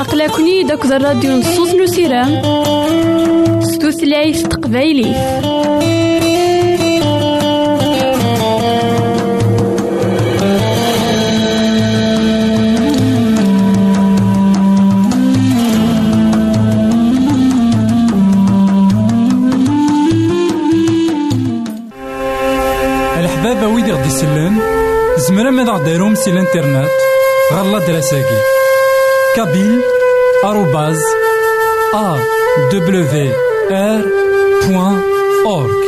أقلكني داك الراديو نصوص نسيرام ستوثلايف تقبايلي. زمرا ماذا غديرهم سي الانترنت غالا دراساكي. كابيل آروباز أ دبليو آر بوان أورك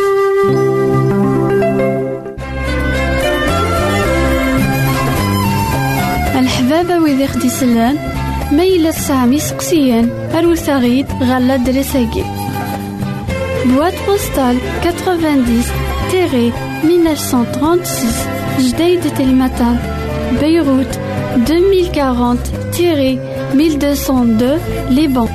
الحبابة ويدي خدي سلان ميلا سامي سقسيان أروساغيد غالا دراساكي. بواد بوستال 90 تيري 1936 جديد تلمتان بيروت 2040 تيري 1202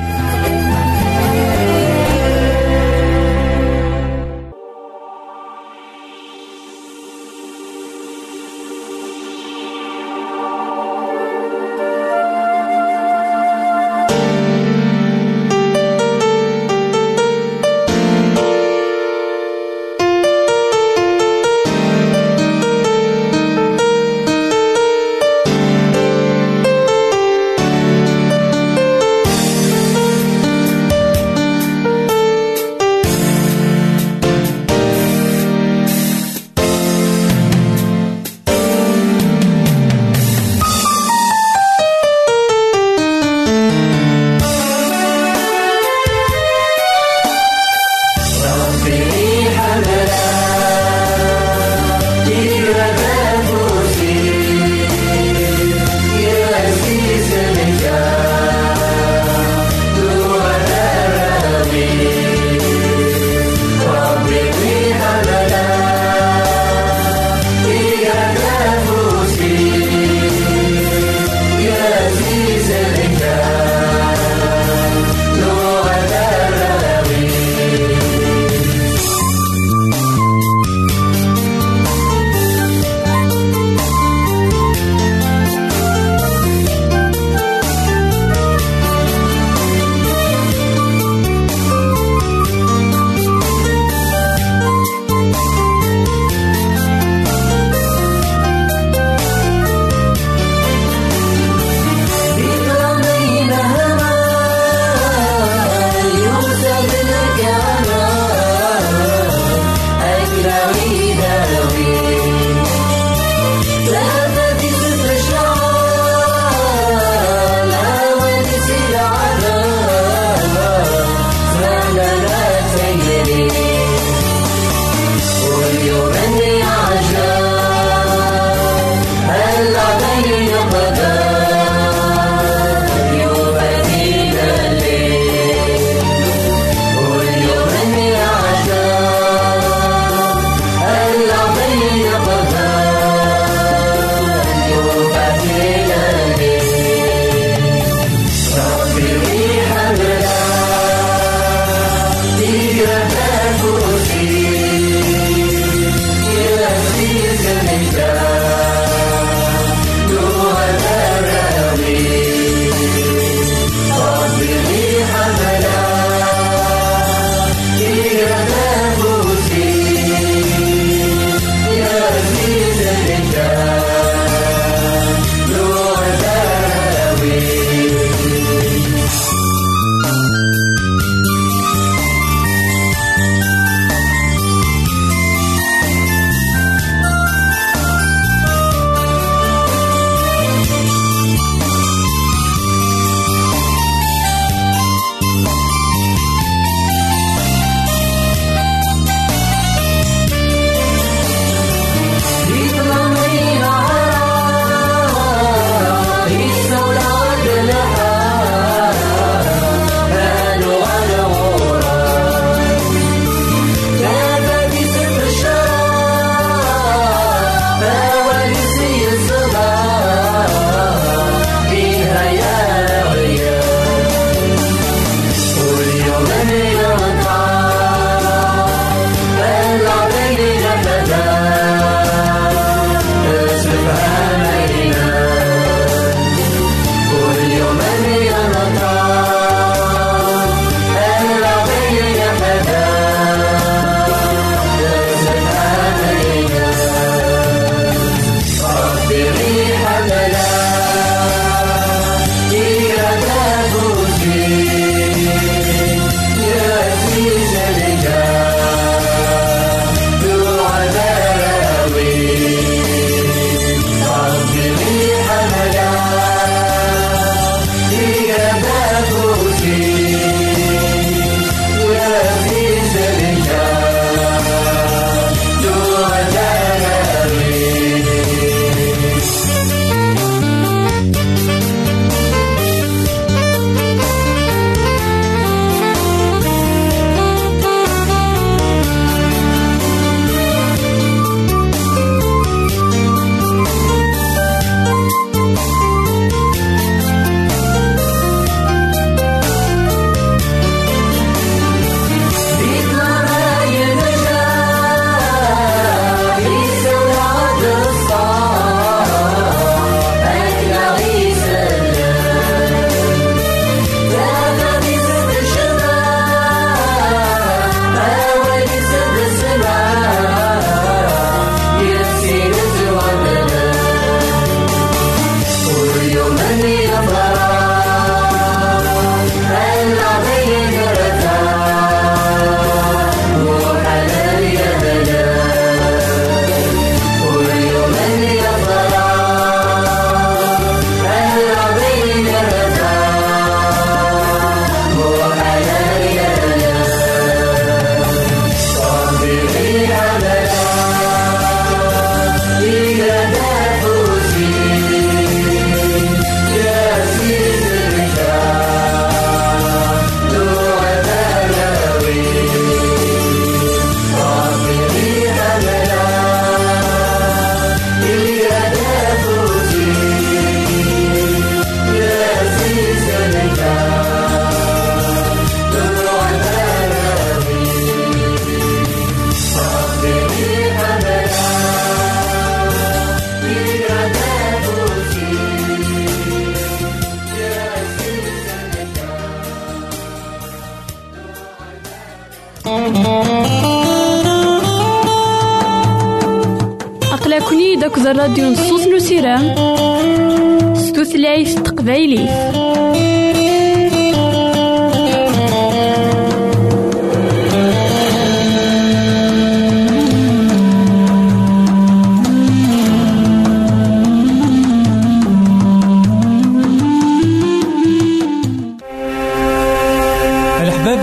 الراديو نصوص ستوثلايف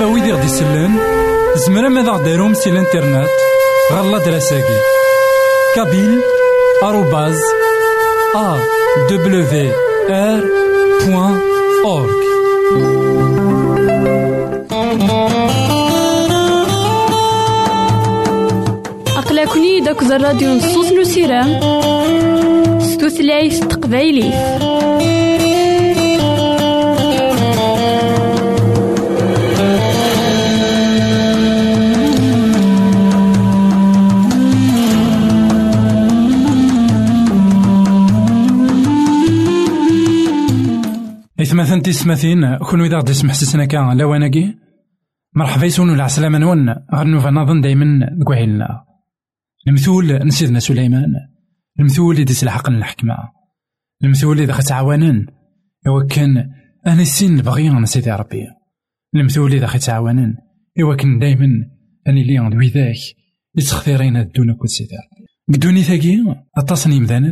ويدي غدي يسلم زمرا ماذا غديرهم سي الانترنت غالا دراساكي كابيل بوان أورك أقلكني داك الراديو نصوص نسيرام ستوثلايف تقبايلي إثمثن تسمثين كون إذا غدي يسمح سسنا كان لواناكي. مرحبا يسون ولا عسلامة نون غنوفا نظن دايما كوهيلنا المثول نسيدنا سليمان. المثول اللي ديس الحق الحكمة. المثول إذا تعاونن إوا كان أنا السن بغيان سيدي ربي. المثول إذا تعاونن إوا كان دايما أني لي عند وذاك يتخثيرين الدنيا كل سيدي ربي. قدوني ثاقي أتصني مذانا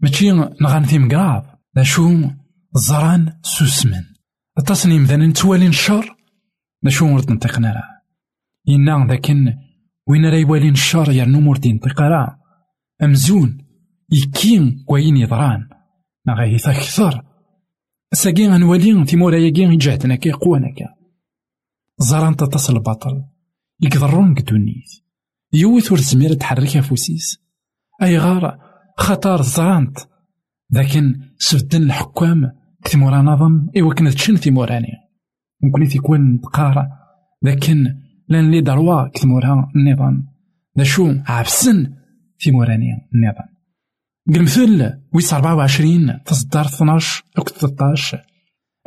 ماشي نغان في مقراض لا شو الزران سوسمن. التصني مذانا نتوالي الشر لا شو مرد نطيقنا راه. إنا ذاكن وين راه يوالين الشر يرنو مرد ينطيق راه. أمزون يكين كوين يضران. غاهي أكثر ساقي غنوالي في مورايا كي يجهدنا كي قوانا كا. زران تتصل البطل يقدرون قدونيت يوث ور تزمير تحرك أفوسيس أي غار خطر زرانت. لكن سبدن الحكام كتمورا نظم. إوا كنا تشن في موراني ممكن تكون تقارا لكن لأن لي دروا كتمورا النظام دا شو؟ عفسن في موراني النظام قلمثل ويس 24 تصدر 12 أو 13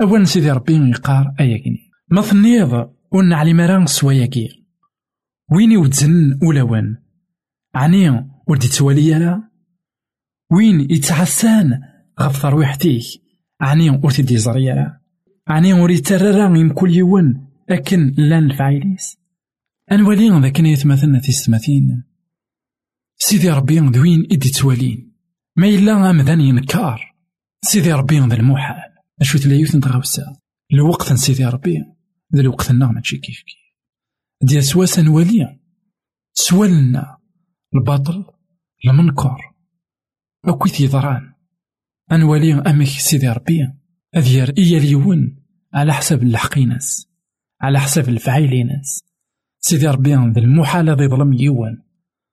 أولا سيدي ربي يقار أياكيني. ما ثنيض ون علي مران سواياكي وين يوتزن ولاوان عني ولدي توالي وين يتعسان غف ثرويحتيك عني ور تدي زريالا عني ور يتررى كل يوم أكن لأن الفعيليس أنوالي ذاك يتمثلنا في السماثين سيدي ربي دوين إدي توالين ما إلا أمذان ينكار سيدي ربي ذا المحال أشو تلايوث نتغوسا الوقت سيدي ربي ذا الوقت النا ماشي كيف كيف دي سواس نوالي سوالنا الباطل المنكر أكويت يضران أنوالي أمك سيدي ربي أذير إيا على حسب الحقيناس على حسب الفعيليناس سيدي ربي ذا المحال ذي ظلم يوان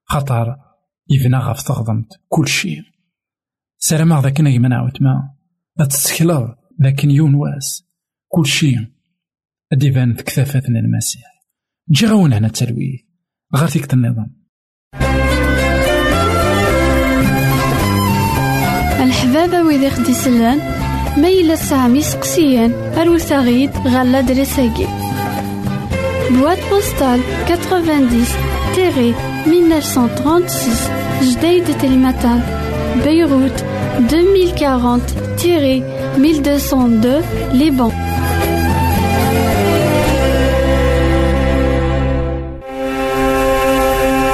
خطر يبنى غف تغضمت كل شيء. سلام ذاك نايمنا عاوتما أتسكلر لكن يون واس. كل شيء أديبان في كثافتنا المسيح. جي غاون هنا التلويث غير النظام. الحبابة ويدي خدي سلان ميلا سامي سقسيان أروسا غيد غالا دريساكي. بواد بوستال 90 تيري 1936 جديد تلمتان بيروت 2040 تيري 1202 لبنان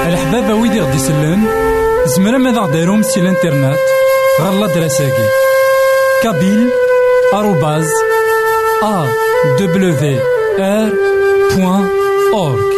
الحبابة ويدي غدي يسلم زمرا ماذا غديرهم سي الانترنت غالا دراساكي كابيل آروباز أ دبليو آر بوان أورك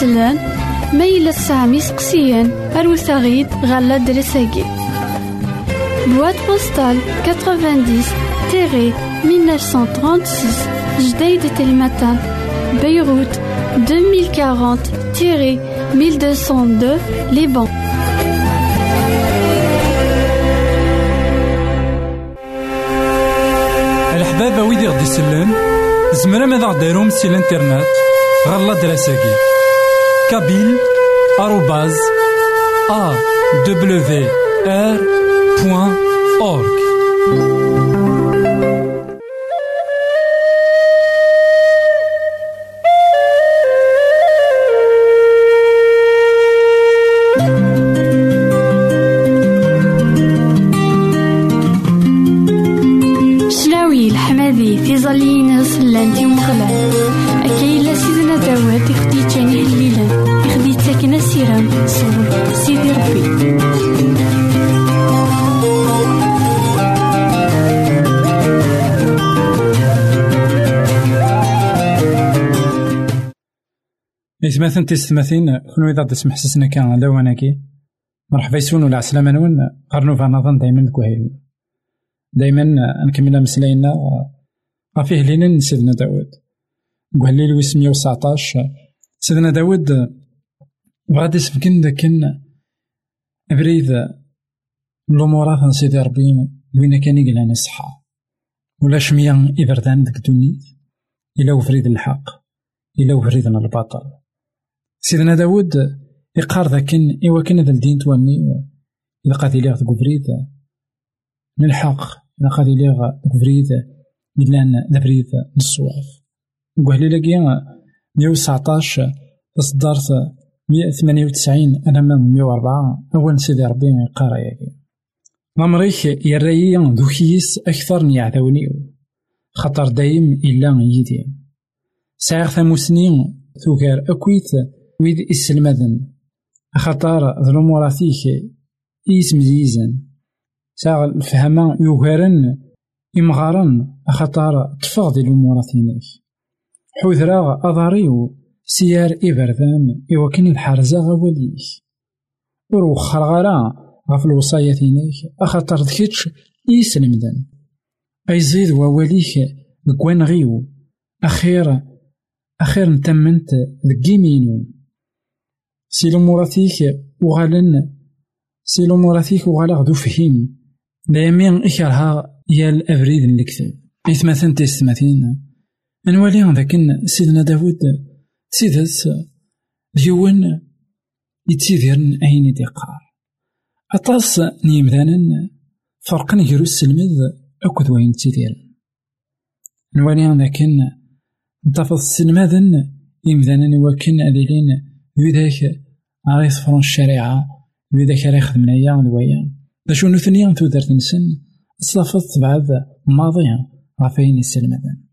سلان ميلا سامي سقسيان أروساغيد غالا درساكي بواد بوستال 90 تيري 1936 جديد تلمتان بيروت 2040 تيري 1202 لبنان الحبابة ويدي غدي سلان زمرا ماذا غديرهم سي الانترنت غالا دراساكي كابيل إثماثن تيستماثين كون إذا تسمح سسنا كان لواناكي مرحبا يسون ولا عسلامة نون. قرنو فنظن دايما كوهيل دايما نكمل مسلاينا غافيه لينا سيدنا داود. قهليل ويس 119 سيدنا داود بغاد يسفكن داكن أبريد الأمورات سيدي ربي وين كان يقلان الصحة ولا شمية إبردان ديك الدنيا؟ إلا وفريد الحق إلا وفريدنا الباطل. سيدنا داود يقار ذاكن إوا كان ذا الدين تواني إذا قاد يليغ ذاك فريد نلحق إذا قاد يليغ ذاك فريد إلان ذا فريد نصواف وهلي لاقي مية وتسعطاش إصدارت مية ثمانية وتسعين أنا من مية وأربعة أول سيدي ربي يقارا ياكي مامريك يرايي ذوكيس أكثر نيعذونيو خطر دايم إلا يدي سعيغ ثموسني ثوكار أكويت ويد إسلمذن خطر ظلمورا فيك إيسم زيزن ساغ الفهمة يوغارن إمغارن خطر تفاض الأمور ثينيك حوذرا أضاريو سيار إبردان إوكن الحرزة غواليك. وروخر غرا غف الوصايا ثينيك أخطر إيسلمدن أيزيد وواليك بكوان غيو. أخير أخير نتمنت ذكيمينو سي لموراتيك وغالن سي لموراتيك وغالا غدو فهيم دايما إكرها يا الأبريد الكتاب إثماثن تيستماثين نولي ذاك سيدنا داود سيدس ديون يتسيديرن أين ديقار أطاس نيمذانا فرقا يجرو السلمذ أكد وين تسيديرن نولي ذاك نتفض السلماذن يمذانا وكن أذيلين بذاك عريض فرون الشريعة بذاك راه يخدم أيا نوايا باش نثنيا تودرت نسن صافت بعد ماضيها غافين السلمذن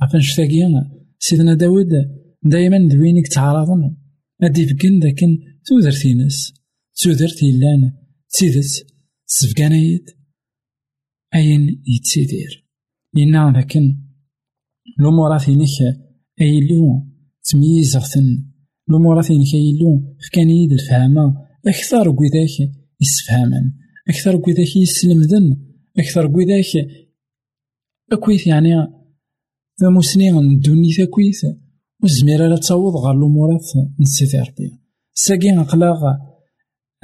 عفان شتاقيا سيدنا داود دايما دوينك تعارضن أدي فكن داكن تودرت ناس تودرت يلان تسيدت سفقانايد أين يتسيدير إنا لكن الأمور فينك أيلو تمييز غثن الأمور فينك أيلو فكانيد الفهامة أكثر قويداك يسفهاما أكثر قويداك يسلمدن أكثر قويداك أكويت يعني ثموسني ندوني ثاكويت وزميرا لا تصوض غير الأمورات نسيتي ربي ساقي أقلاغ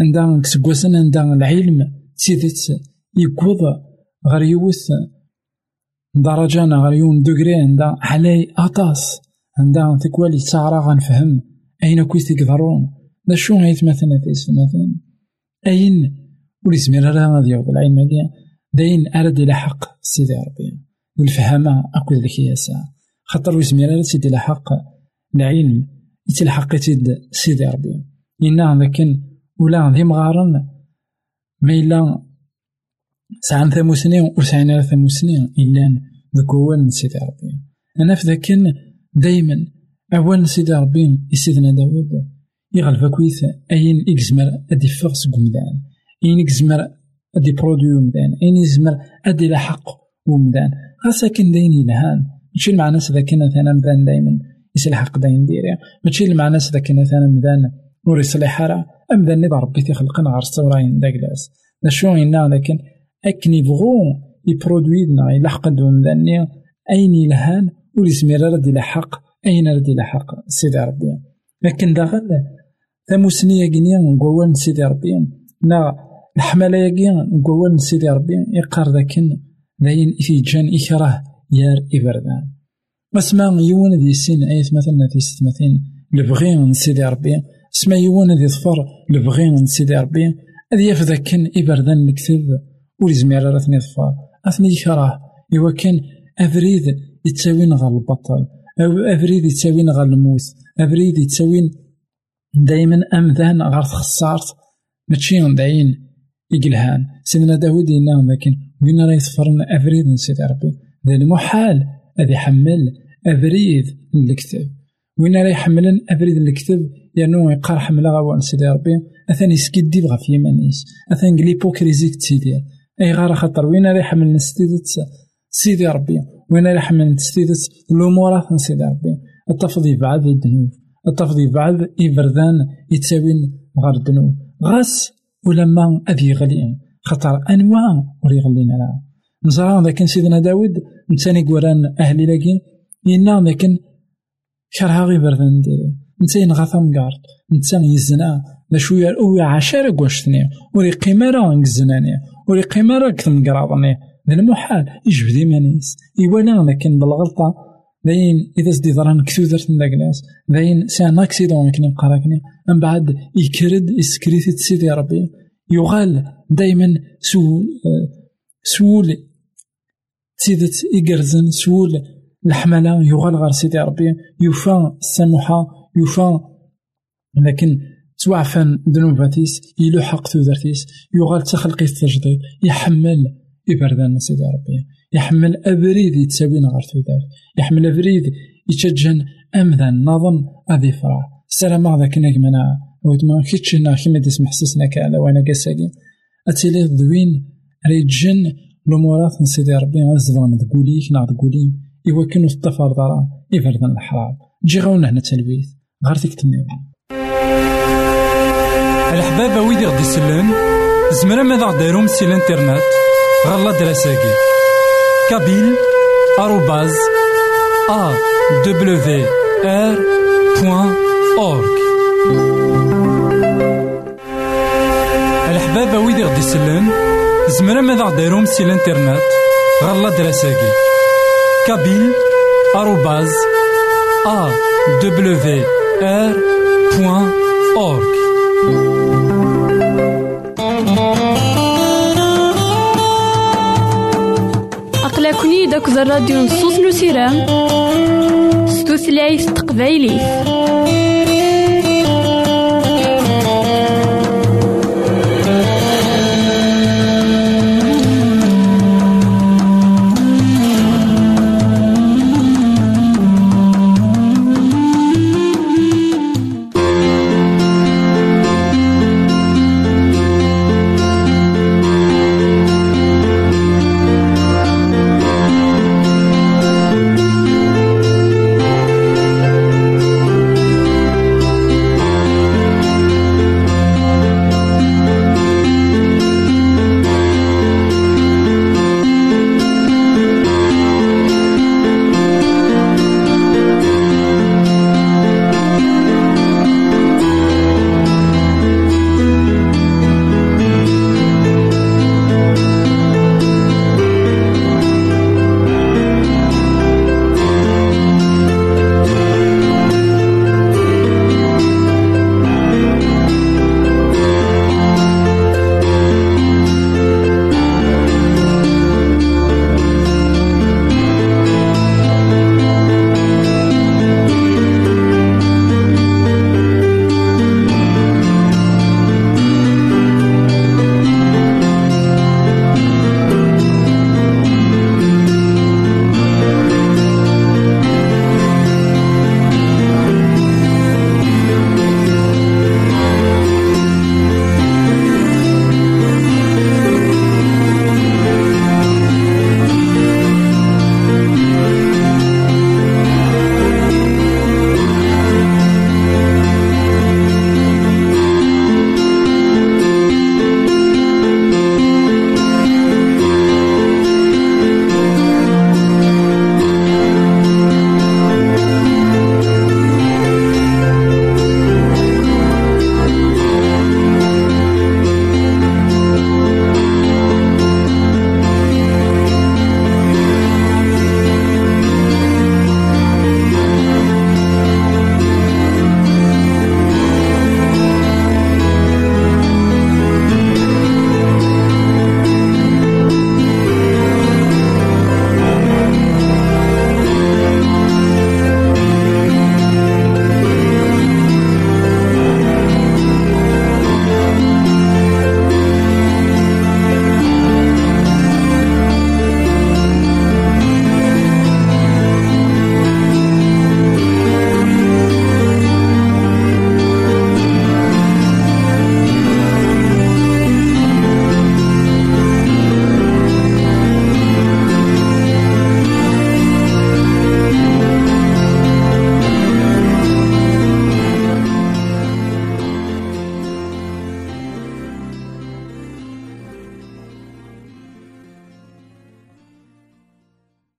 عندها كسكواسن عندها العلم تسيدت يكوض غير يوث درجة غير يون دوغري عندها حلاي أطاس عندها تكوالي تسعرا غنفهم أين كويس تقدرون دا شو هايت مثلا في سنتين أين؟ وليزمير راه غادي يوض العلم داين أرد إلى حق سيدي ربي. والفهامة أكو ياسا خاطر ويزمير راه سيدي إلى حق العلم. يتلحق تيد سيدي ربي. إنا لكن ولا ذي مغارن ما إلا سعان ثموسنين وسعنا ثموسنين إلا هو سيدي ربي. أنا في ذاك دايما أول سيدي ربي سيدنا داود يغلب كويث أين إكزمر أدي فغس قمدان أين إكزمر أدي برودوي ومدان أين إكزمر أدي لحق ومدان خاصة كان داين يلهان. ماشي مع ناس ذاك ثنا مدان دايما يصلح قدا نديري ماشي المعنى ذاك مثلا مدان نور يصلح راه أمدان نضع ربي تيخلقنا غير الصوراين داكلاس شو هنا لكن أكن يبغو يبرودويدنا يلحق مداني أين يلهان؟ وليسمير رد يلحق أين رد يلحق سيدي ربي؟ لكن داخل ثموسنية كينيا نقوال سيدي ربي. نا الحمالة ياكي نقوال سيدي ربي. يقار ذاكن داين إثيجان إكراه يار إبردان اسما يوان دي سين ايت مثلا في ستمثين لبغي من سيدي ربي. اسما يوان دي ظفر لبغي من سيدي ربي. هذا يفذا كان إبردان نكتب ولزمير رثني ظفر أثني كراه إوا كان يتساوين غا البطل أو أفريد يتساوين غا الموت أفريد يتساوين دايما أمذان غا خسارت ماشي داين يقلهان. سيدنا داود ينا لكن وين راه يتفرن أفريد من سيدي ربي ذا المحال هذا يحمل أبريد الكتاب. وين راه يحملن أبريد الكتاب؟ لأنه يقار حملة غاوان سيدي ربي. أثاني يسكدي بغا في يمانيس. أثان ليبوكريزيك تسيدي. أي غار خاطر وين راه يحمل سيدي ربي. وين راه يحمل ستيدت الأمورات سيدي ربي. التفض يبعد الذنوب التفض يبعد يبردان يتساوين غار الذنوب. غاس ولما أذي غليان خاطر أنواع وري غلينا لها نزرع لكن سيدنا داود نتاني قران أهلي لكن ينا لكن كرها غي بردان ديري. نتا ينغا ثمقارت نتا يزنا لا شوية أوي عشرة قوشتني. وري قيمة راه نكزناني وري قيمة راه كثم قراضني. ذا المحال يجبد إيمانيس إيوانا لكن بالغلطة داين إذا سدي ضران كثوذرت من داك الناس داين سان أكسيدون كني نقراكني من بعد يكرد يسكريتي سيدي ربي. يغال دايما سو سول تيدت إقرزن سول الحملة يغال غار سيدي ربي. يوفى السموحة يوفى لكن توعفن ذنوباتيس يلو حق تودرتيس يغال تخلقي التجديد يحمل إبردان سيدي ربي. يحمل أبريد يتساوين غار تودار يحمل أبريد يتجن أمذن نظن أذي فرح السلام هذا كنا كمنا ويتما كيتشنا كيما ديس محسسنا كالا وأنا كاساكي أتيلي ذوين ريتجن الأمورات نسيدي ربي. غزدان تقوليك نا تقولي إوا كانو تطفر دارا إفردن الحرام. جي غاونا هنا تلويث. غير تكتمني الحباب ويدي غدي يسلن زمرا ماذا غديرهم سي الانترنت غالا دراساكي كابيل آروباز أ دبليو آر بوان أورك الحباب ويدي غدي يسلن زمرا ماذا غديرهم سي الانترنت؟ غالا دراساكي كابيل آروباز أ دبليو آر بوان أورك أقلكني داك الراديو نصوص نسيرام ستوثلايف تقبايليه